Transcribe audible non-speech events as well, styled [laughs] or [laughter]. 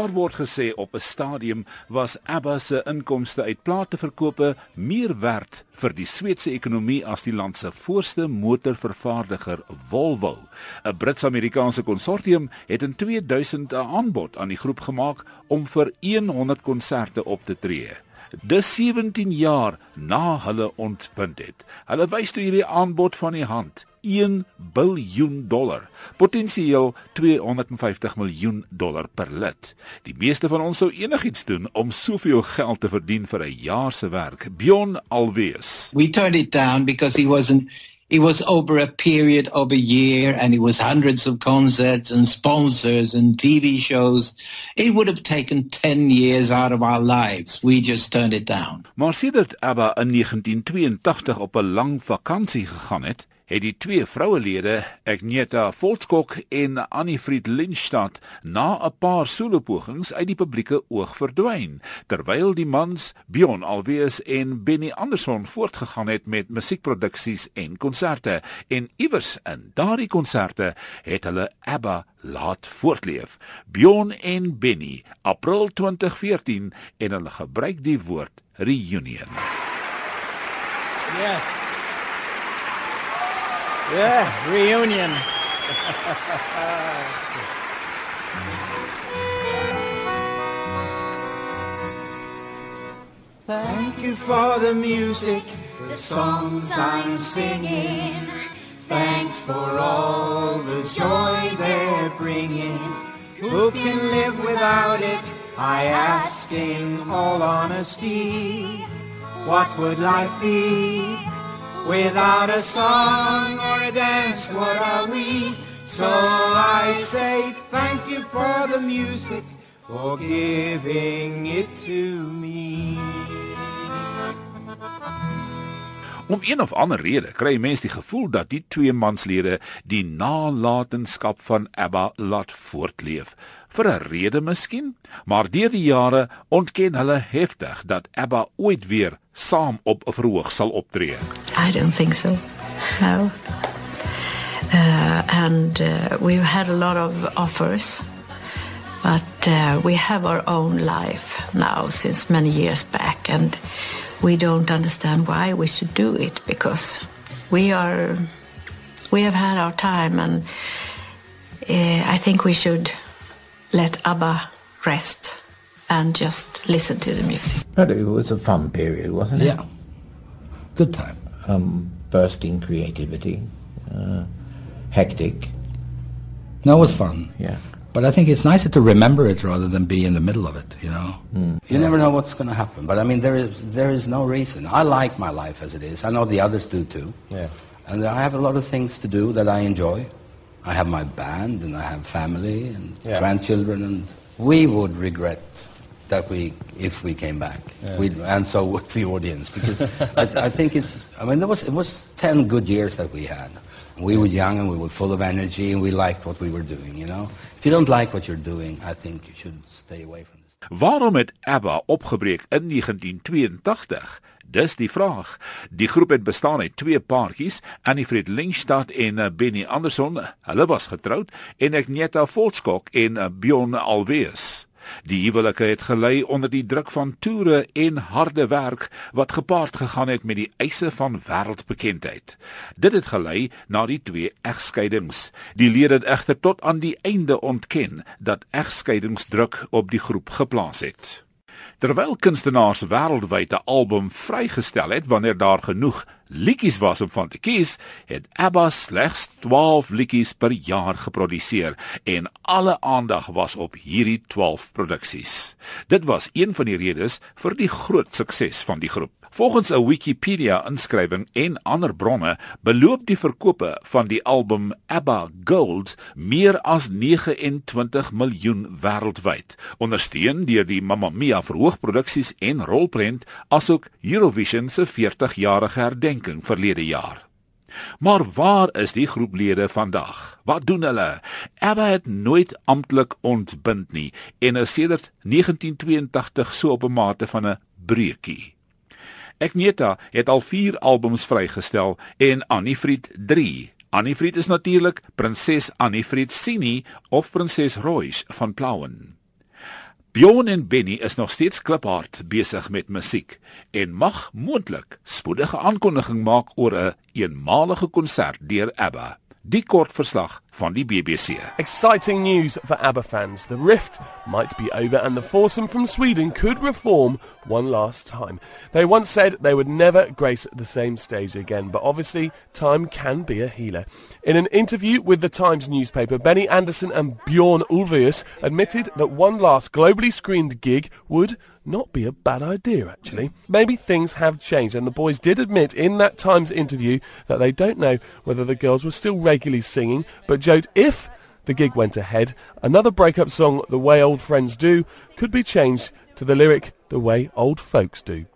Daar word gesê op 'n stadium was ABBA se inkomste uit plateverkope meer werd vir die Sweedse ekonomie as die land se voorste motorvervaardiger Volvo. 'n Brits-Amerikaanse konsortium het in 2000 'n aanbod aan die groep gemaak om vir 100 konserte op te tree. Dis 17 jaar na hulle ontbind het. Hulle wys toe hierdie aanbod van die hand 1 biljoen dollar, potensieel 250 miljoen dollar per lid. Die meeste van ons sou enigiets doen om soveel geld te verdien vir 'n jaar se werk. Bjorn alwees. We turned it down because he wasn't it was over a period of a year and it was hundreds of concerts and sponsors and TV shows. It would have taken 10 years out of our lives. We just turned it down. Maar sedert ABBA in 1982 op 'n lang vakansie gegaan het, het die twee vrouelede, Agneta Volskok en Annie Fried Lindstad, na 'n paar solopogings uit die publieke oog verdwyn, terwyl die mans Bjorn Alwees en Benny Anderson voortgegaan het met musiekproduksies en konserte en iewers in daardie konserte het hulle ABBA laat voortleef. Bjorn en Benny, April 2014 en hulle gebruik die woord reunion. Yes. Yeah, reunion. Thank you for the music, the songs I'm singing. Thanks for all the joy they're bringing. Who can live without it? I ask in all honesty. What would life be? Without a song So I say thank you for the music, for giving it to me. Om een of ander rede kry mense die gevoel dat die twee manslede die nalatenskap van ABBA laat voortleef. Vir 'n rede miskien, maar deur die jare ontken hulle heftig dat ABBA ooit weer saam op 'n verhoog sal optree. I don't think so. No. Uh, and uh, we've had a lot of offers, but uh, we have our own life now since many years back, and we don't understand why we should do it because we are we have had our time, and uh, I think we should let ABBA rest and just listen to the music. But it was a fun period, wasn't it? Yeah. Good time. Um, bursting creativity, uh, hectic. No, it was fun. Yeah. But I think it's nicer to remember it rather than be in the middle of it, you know. Mm. You never know what's going to happen. But I mean, there is, there is no reason. I like my life as it is. I know the others do too. Yeah. And I have a lot of things to do that I enjoy. I have my band and I have family and Yeah. grandchildren, and we would regret that we, if we came back, Yeah. We'd, and so would the audience, because [laughs] I, I think it's. I mean, there was it was ten good years that we had. We were young and we were full of energy, and we liked what we were doing. You know, if you don't like what you're doing, I think you should stay away from this. Waarom het ABBA opgebreek in 1982? Dis die vraag. Die groep het bestaan uit twee paartjies, Annie Fred Lindstad en eh, Benny Anderson. Hulle was getroud en Agneta Volskok en eh, Bjorn Alwees. Die huwelike het gelei onder die druk van toere en harde werk wat gepaard gegaan het met die eise van wêreldbekendheid. Dit het gelei na die twee egskeidings. Die lede het egter tot aan die einde ontken dat egskeidingsdruk op die groep geplaas het. Terwyl kunstenaars wêreldwyd 'n album vrygestel het wanneer daar genoeg liedjies was om van te kies, het ABBA slegs 12 liedjies per jaar geproduseer en alle aandag was op hierdie 12 produksies. Dit was een van die redes vir die groot sukses van die groep. Volgens 'n Wikipedia-inskrywing en ander bronne beloop die verkope van die album ABBA Gold meer as 29 miljoen wêreldwyd, ondersteun deur die Mamma Mia verhoogproduksies en rolprent asook Eurovision se 40-jarige herdenking verlede jaar. Maar waar is die groeplede vandag? Wat doen hulle? ABBA het nooit amptelik ontbind nie en is sedert 1982 so op 'n mate van 'n breukie. Agneta het al 4 albums vrygestel en Annie Fried 3. Annie Fried is natuurlik Prinses Annie Fried Sini of Prinses Royce van Plauen. Bjorn en Benny is nog steeds kliphard besig met musiek en mag moontlik spoedige aankondiging maak oor 'n een eenmalige konsert deur ABBA. Die kort verslag van die BBC. Exciting news for ABBA fans. The rift might be over and the foursome from Sweden could reform one last time. They once said they would never grace the same stage again, but obviously time can be a healer. In an interview with the Times newspaper, Benny Anderson and Bjorn Ulvaeus admitted that one last globally screened gig would not be a bad idea, actually. Maybe things have changed, and the boys did admit in that Times interview that they don't know whether the girls were still regularly singing, but joked if the gig went ahead, another breakup song, The Way Old Friends Do, could be changed to the lyric The Way Old Folks Do.